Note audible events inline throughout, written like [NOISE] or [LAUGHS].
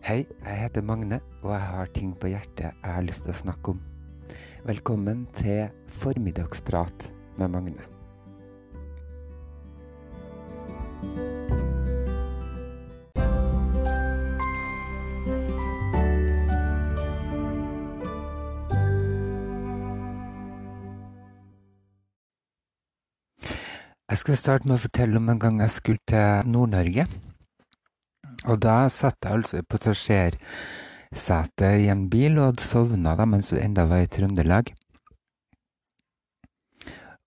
Hei, jeg heter Magne, og jeg har ting på hjertet jeg har lyst til å snakke om. Velkommen til Formiddagsprat med Magne. Jeg skal starte med å fortelle om en gang jeg skulle til Nord-Norge. Og da satt jeg altså i passasjersetet i en bil og hadde sovna da mens hun enda var i Trøndelag.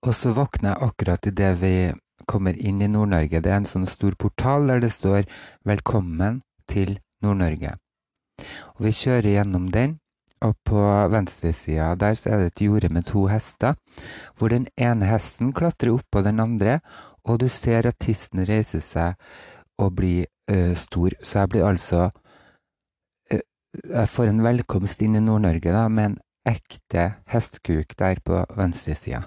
Og så våkner jeg akkurat idet vi kommer inn i Nord-Norge. Det er en sånn stor portal der det står 'Velkommen til Nord-Norge'. Og vi kjører gjennom den, og på venstresida der så er det et jorde med to hester, hvor den ene hesten klatrer oppå den andre, og du ser at tysten reiser seg og blir ø, stor. Så jeg blir altså uh, Jeg får en velkomst inn i Nord-Norge da, med en ekte hestkuk der på venstresida.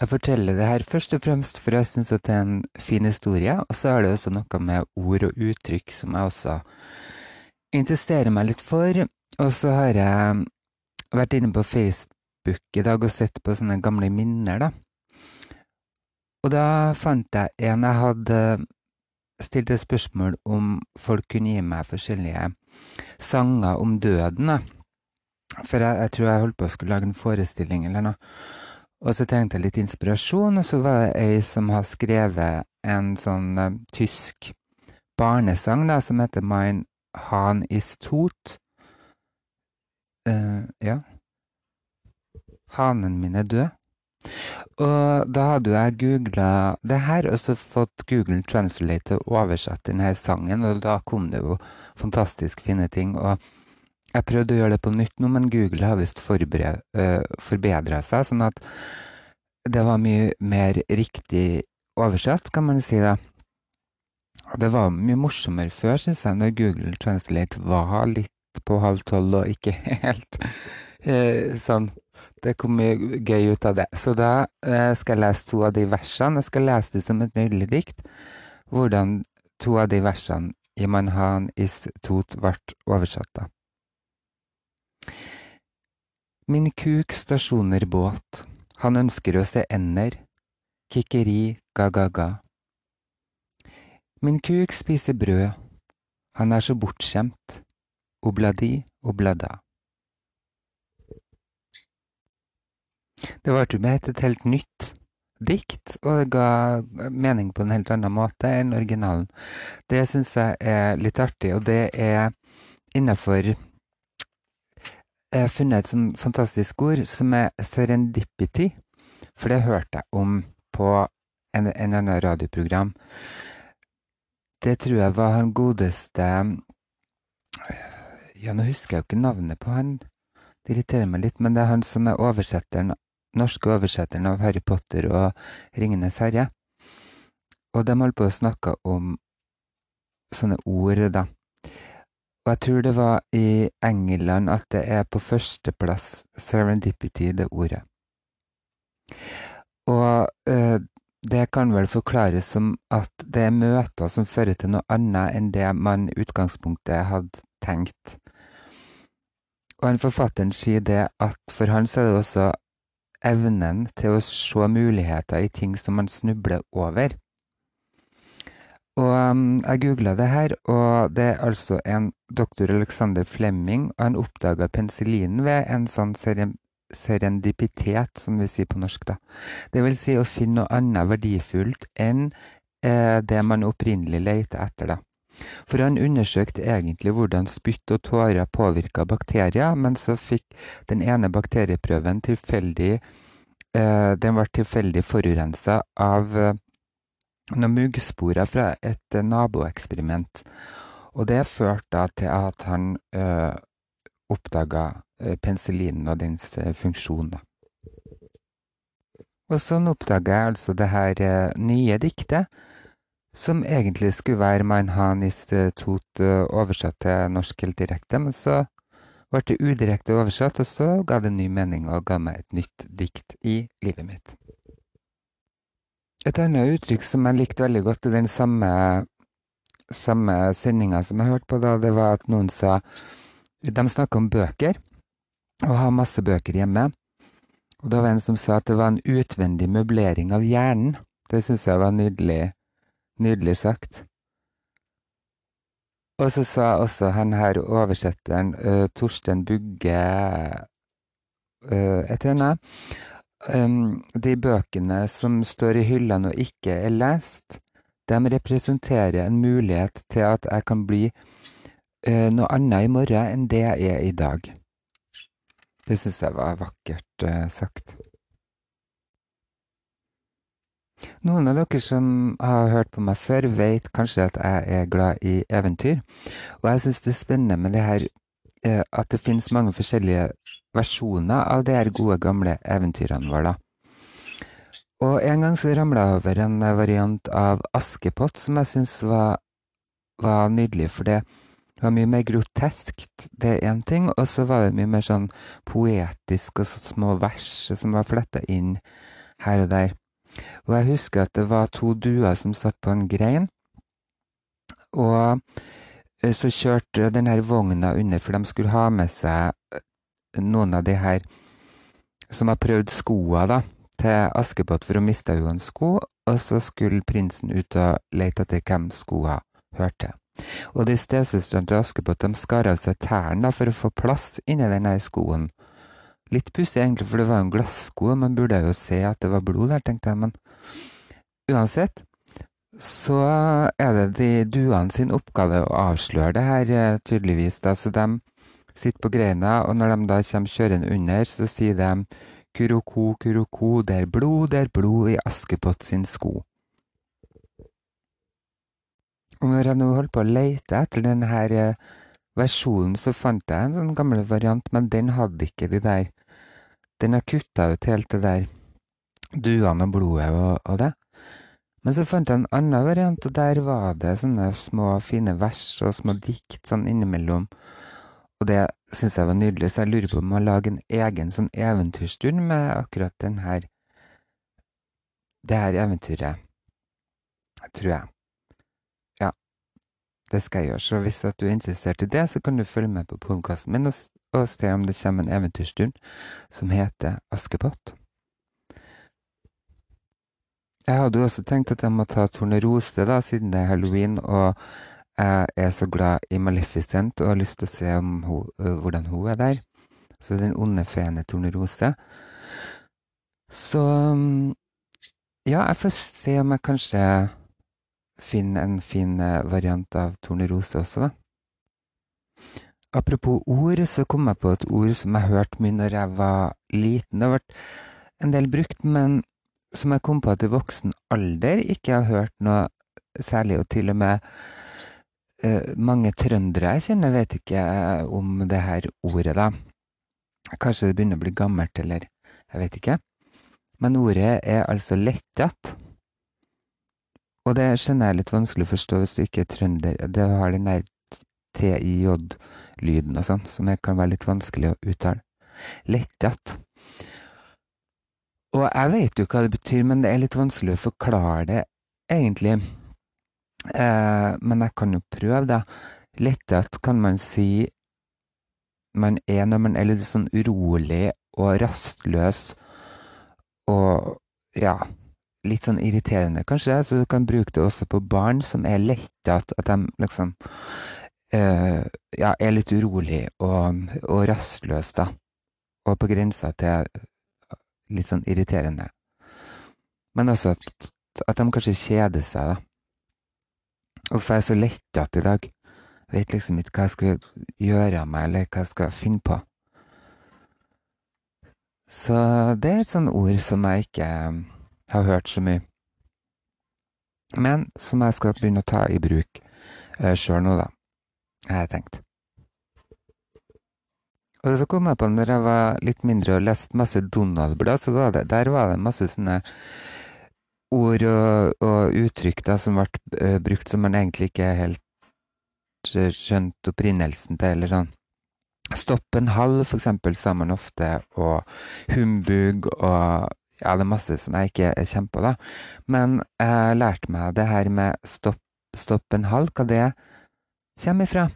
Jeg forteller det her først og fremst for jeg syns det er en fin historie, og så er det også noe med ord og uttrykk som jeg også interesserer meg litt for. Og så har jeg vært inne på Facebook i dag og sett på sånne gamle minner, da. Og da fant jeg en jeg hadde stilt et spørsmål om folk kunne gi meg forskjellige sanger om døden. For jeg, jeg tror jeg holdt på å skulle lage en forestilling eller noe. Og så trengte jeg litt inspirasjon, og så var det ei som har skrevet en sånn uh, tysk barnesang da, som heter Mein Han is tot. Uh, ja. Hanen min er død. Og da hadde jeg googla det her, og så fått Google Translate til å denne sangen, og da kom det jo fantastisk fine ting. Og jeg prøvde å gjøre det på nytt nå, men Google har visst uh, forbedra seg, sånn at det var mye mer riktig oversatt, kan man si da. Det var mye morsommere før, syns jeg, når Google Translate var litt på halv tolv og ikke [LAUGHS] helt eh, sånn. Det kom mye gøy ut av det. Så da eh, skal jeg lese to av de versene. Jeg skal lese det som et nydelig dikt. Hvordan to av de versene i Manhan is tot ble oversatt, da. Min kuk stasjoner båt. Han ønsker å se ender. Kikkeri, ga-ga-ga. Min kuk spiser brød. Han er så bortskjemt. Obladi, oblada. Det ble med et helt nytt dikt, og det ga mening på en helt annen måte enn originalen. Det syns jeg er litt artig, og det er innafor Jeg har funnet et sånn fantastisk ord som er serendipity, for det hørte jeg om på en, en annen radioprogram. Det tror jeg var han godeste Ja, nå husker jeg jo ikke navnet på han. Det irriterer meg litt, men det er han som er oversetteren, norske oversetteren av Harry Potter og Ringenes herre. Og de holdt på å snakke om sånne ord, da. Og jeg tror det var i England at det er på førsteplass serendipity, det ordet. Og øh, det kan vel forklares som at det er møter som fører til noe annet enn det man i utgangspunktet hadde tenkt. Og en forfatteren sier det at for han så er det også evnen til å se muligheter i ting som man snubler over. Og um, jeg googla det her, og det er altså en doktor Alexander Flemming, og han oppdaga penicillinen ved en sånn serendipitet, som vi sier på norsk, da. Det vil si å finne noe annet verdifullt enn eh, det man opprinnelig leter etter, da. For han undersøkte egentlig hvordan spytt og tårer påvirka bakterier, men så fikk den ene bakterieprøven tilfeldig eh, Den ble tilfeldig forurensa av eh, noen muggsporer fra et eh, naboeksperiment. Og det førte til at han eh, oppdaga penicillinen og dens funksjon. Da. Og sånn oppdaga jeg altså det her eh, nye diktet, som egentlig skulle være Mein Hanis tot oversatt til norsk helt direkte, men så ble det udirekte oversatt, og så ga det ny mening og ga meg et nytt dikt i livet mitt. Et annet uttrykk som jeg likte veldig godt, i den samme samme sendinga som jeg hørte på da, det var at noen sa De snakka om bøker, og har masse bøker hjemme. Og da var det en som sa at det var en utvendig møblering av hjernen. Det syns jeg var nydelig, nydelig sagt. Og så sa også han her oversetteren, uh, Torsten Bugge uh, et eller um, De bøkene som står i hyllene og ikke er lest, de representerer en mulighet til at jeg kan bli uh, noe annet i morgen enn det jeg er i dag. Det syns jeg var vakkert sagt. Noen av dere som har hørt på meg før, vet kanskje at jeg er glad i eventyr. Og jeg syns det er spennende med det her eh, at det finnes mange forskjellige versjoner av de her gode, gamle eventyrene våre. Og en gang så ramla jeg over en variant av Askepott som jeg syns var, var, nydelig, for det var mye mer groteskt, det er én ting, og så var det mye mer sånn poetisk og så små vers som var fletta inn her og der. Og jeg husker at det var to duer som satt på en grein. Og eh, så kjørte denne vogna under, for de skulle ha med seg noen av de her som har prøvd skoa da, til Askepott, for å miste jo en sko. Og så skulle prinsen ut og lete etter hvem skoa hørte. Og de stesøstrene til Askepott de skar av seg tærne for å få plass inni denne skoen. Litt pussig egentlig, for det var jo en glassko, man burde jo se at det var blod der, tenkte jeg. Men uansett så er det de duene sin oppgave å avsløre det her, eh, tydeligvis. da, Så de sitter på greina, og når de da kommer kjørende under, så sier de kuroko, kuroko, det er blod, det er blod i Askepott sin sko. Og når jeg nå holdt på å lete etter denne eh, versjonen, så fant jeg en sånn gammel variant, men den hadde ikke de der den har kutta ut helt det der duene og blodet og, og, det. Men så fant jeg en annen variant, og der var det sånne små, fine vers og små dikt sånn innimellom. Og det syns jeg var nydelig, så jeg lurer på om å lage en egen sånn eventyrstund med akkurat den her Det her eventyret. Tror jeg. Ja. Det skal jeg gjøre. Så hvis du er interessert i det, så kan du følge med på podkasten min og og se om det kommer en eventyrstund som heter Askepott. Jeg hadde jo også tenkt at jeg må ta Tornerose, da, siden det er halloween, og jeg er så glad i Maleficent og har lyst til å se hun, hvordan hun er der. Så den onde feen Tornerose. Så ja, jeg får se om jeg kanskje finner en fin variant av Tornerose også, da. Apropos ord, så kom jeg på et ord som jeg hørte mye når jeg var liten. Det har vært en del brukt, men som jeg kom på i voksen alder ikke har hørt noe særlig, og til og med uh, mange trøndere jeg kjenner, vet ikke eh, om det her ordet, da. Kanskje det begynner å bli gammelt, eller jeg vet ikke. Men ordet er altså lettjatt. Og det skjønner jeg er litt vanskelig å forstå hvis du ikke er trønder. Det har den der TIJ lyden og sånn, som kan være litt vanskelig å uttale. Lettjatt. Og jeg vet jo hva det betyr, men det er litt vanskelig å forklare det, egentlig. Eh, men jeg kan jo prøve, da. Lettjatt kan man si man er når man er litt sånn urolig og rastløs og ja, litt sånn irriterende, kanskje. Så du kan bruke det også på barn som er lettjatt, at de liksom uh, ja, er litt urolig og, og rastløs, da. Og på grensa til litt sånn irriterende. Men også at, at de kanskje kjeder seg, da. Hvorfor er jeg så lettet i dag? Jeg vet liksom ikke hva jeg skal gjøre av meg, eller hva jeg skal finne på. Så det er et sånt ord som jeg ikke har hørt så mye. Men som jeg skal begynne å ta i bruk uh, sjøl nå, da har jeg tenkt. Og så kom jeg på når jeg var litt mindre og leste masse Donald-blad, så var det, der var det masse sånne ord og, og uttrykk da, som ble uh, brukt som man egentlig ikke helt uh, skjønte opprinnelsen til, eller sånn. Stopp en halv, for eksempel, sa man ofte, og humbug og ja, det er masse som jeg ikke er kjempe da. Men jeg lærte meg det her med stopp stopp en halv, hva det kommer ifra.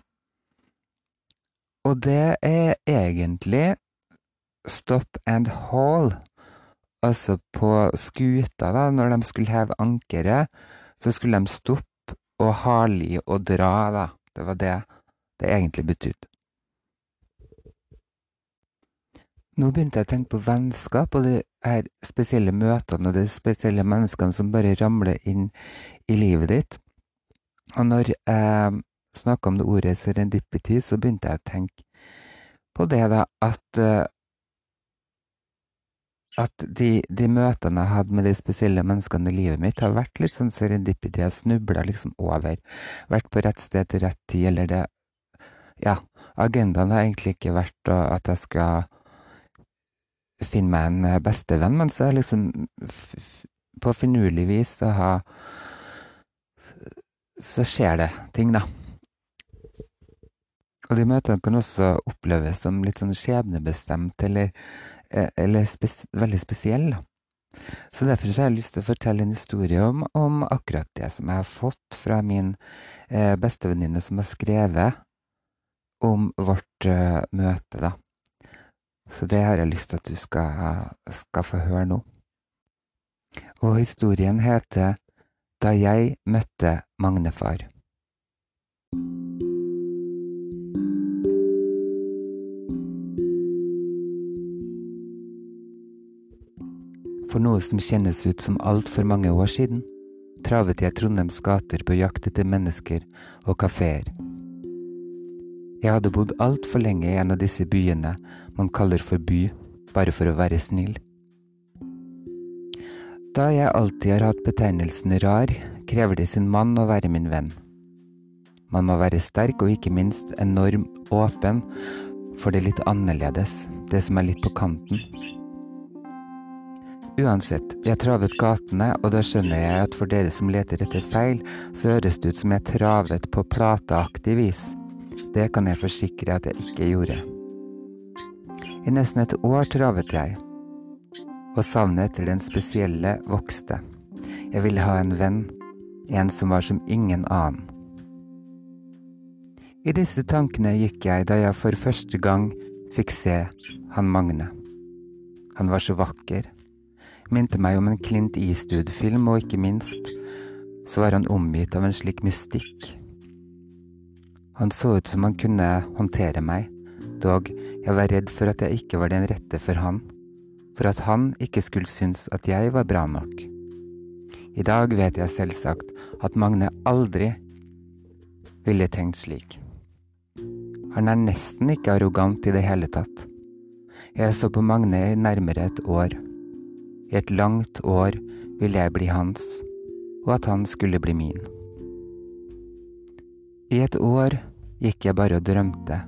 Og det er egentlig stop and haul. Altså på skuta, da, når de skulle heve ankeret, så skulle de stoppe og hale i og dra, da. Det var det det egentlig betydde. Nå begynte jeg å tenke på vennskap og de her spesielle møtene og de spesielle menneskene som bare ramler inn i livet ditt. Og når jeg snakka om det ordet serendipity, så begynte jeg å tenke på det da at at de, de, møtene jeg hadde med de spesielle menneskene i livet mitt, har vært litt sånn serendipity. Jeg snubla liksom over. Vært på rett sted til rett tid, eller det Ja, agendaen har egentlig ikke vært at jeg skal finne meg en eh, bestevenn, men så er liksom På finurlig vis så har Så skjer det ting, da. Og de møtene kan også oppleves som litt sånn skjebnebestemt, eller, eh, eller spes veldig spesielle. Så derfor så har jeg lyst til å fortelle en historie om, om akkurat det som jeg har fått fra min eh, bestevenninne som har skrevet om vårt eh, møte, da. Så det har jeg lyst til at du skal, skal få høre nå. Og historien heter Da jeg møtte Magnefar. For noe som kjennes ut som altfor mange år siden, travet jeg Trondheims gater på jakt etter mennesker og kafeer. Jeg hadde bodd altfor lenge i en av disse byene man kaller for by, bare for å være snill. Da jeg alltid har hatt betegnelsen rar, krever det sin mann å være min venn. Man må være sterk og ikke minst enorm åpen for det litt annerledes, det som er litt på kanten. Uansett, jeg travet gatene, og da skjønner jeg at for dere som leter etter feil, så høres det ut som jeg travet på plateaktig vis. Det kan jeg forsikre at jeg ikke gjorde. I nesten et år travet jeg, og savnet etter den spesielle vokste. Jeg ville ha en venn, en som var som ingen annen. I disse tankene gikk jeg da jeg for første gang fikk se han Magne. Han var så vakker. Minte meg om en Clint Eastwood-film, og ikke minst så var han omgitt av en slik mystikk. Han så ut som han kunne håndtere meg, dog jeg var redd for at jeg ikke var den rette for han, for at han ikke skulle synes at jeg var bra nok. I dag vet jeg selvsagt at Magne aldri ville tenkt slik. Han er nesten ikke arrogant i det hele tatt. Jeg så på Magne i nærmere et år. I et langt år ville jeg bli hans, og at han skulle bli min. I et år gikk jeg bare og drømte,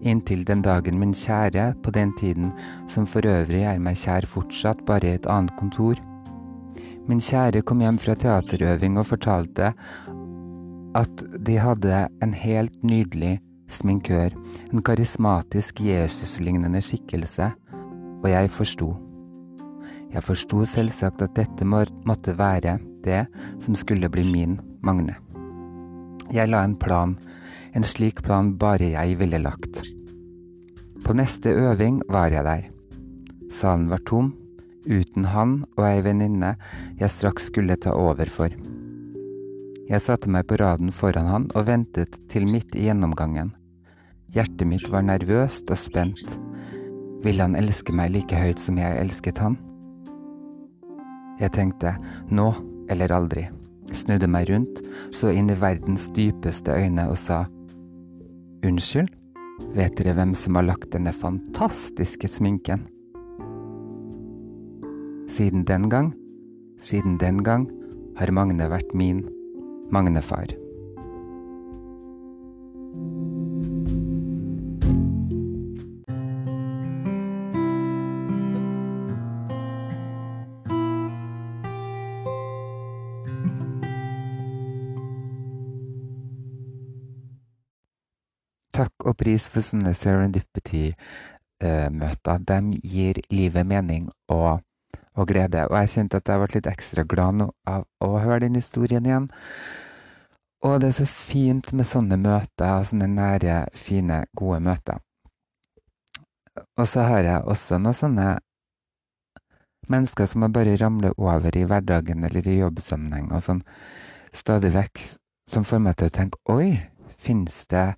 inntil den dagen min kjære, på den tiden som for øvrig er meg kjær fortsatt, bare i et annet kontor. Min kjære kom hjem fra teaterøving og fortalte at de hadde en helt nydelig sminkør, en karismatisk Jesus-lignende skikkelse, og jeg forsto. Jeg forsto selvsagt at dette måtte være det som skulle bli min Magne. Jeg la en plan, en slik plan bare jeg ville lagt. På neste øving var jeg der. Salen var tom, uten han og ei venninne jeg straks skulle ta over for. Jeg satte meg på raden foran han og ventet til midt i gjennomgangen. Hjertet mitt var nervøst og spent. Ville han elske meg like høyt som jeg elsket han? Jeg tenkte nå eller aldri, snudde meg rundt, så inn i verdens dypeste øyne og sa Unnskyld, vet dere hvem som har lagt denne fantastiske sminken? Siden den gang, siden den gang har Magne vært min Magnefar. Takk og pris for sånne serendipity-møter. De gir livet mening og, og, glede. Og jeg kjente at jeg ble litt ekstra glad nå av å høre den historien igjen. Og det er så fint med sånne møter, sånne nære, fine, gode møter. Og så har jeg også noen sånne mennesker som jeg bare ramler over i hverdagen eller i jobbsammenheng og sånn stadig vekk, som får meg til å tenke Oi, finnes det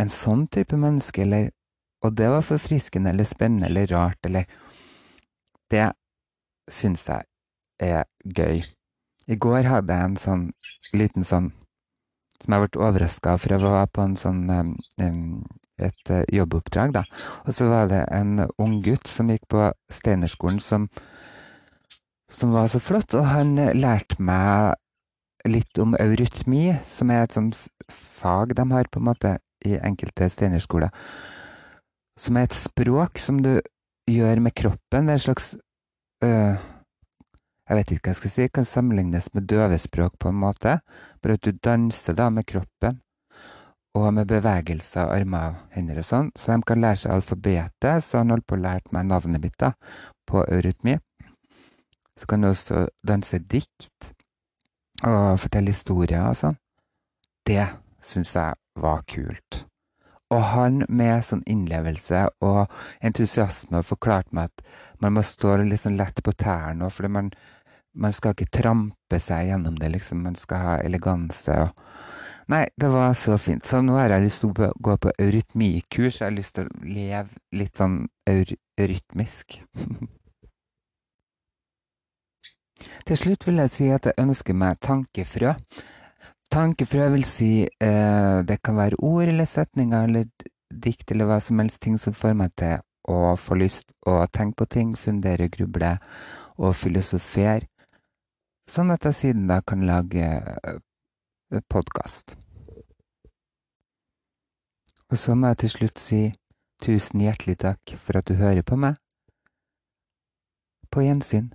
en sånn type menneske, eller Og det var forfriskende eller spennende eller rart, eller Det syns jeg er gøy. I går hadde jeg en sånn liten sånn som jeg ble overraska for jeg var på en sånn et uh, jobboppdrag, da. Og så var det en ung gutt som gikk på Steinerskolen, som, som var så flott. Og han lærte meg litt om eurytmi, som er et sånt fag de har på en måte i enkelte steinerskoler. Som er et språk som du gjør med kroppen. Det er en slags øh, Jeg vet ikke hva jeg skal si. Kan sammenlignes med døvespråk på en måte. Bare at du danser da med kroppen. Og med bevegelser armer og hender og sånn. Så de kan lære seg alfabetet. Så han holdt på å lære meg navnet mitt da, på eurytmi. Så kan du også danse dikt og fortelle historier og sånn. Det syns jeg var kult. Og han med sånn innlevelse og entusiasme forklarte meg at man må stå litt sånn lett på tærne, for man, man, skal ikke trampe seg gjennom det, liksom. Man skal ha eleganse og Nei, det var så fint. Så nå har jeg lyst til å gå på eurytmikurs. Jeg har lyst til å leve litt sånn eurytmisk. [LAUGHS] Til slutt vil jeg si at jeg ønsker meg tankefrø. Vil si eh, det kan være ord eller setninger eller dikt eller hva som helst ting som får meg til å få lyst å tenke på ting, fundere, gruble og filosofere. Sånn at jeg siden da kan lage eh, podkast. Og så må jeg til slutt si tusen hjertelig takk for at du hører på meg. På gjensyn.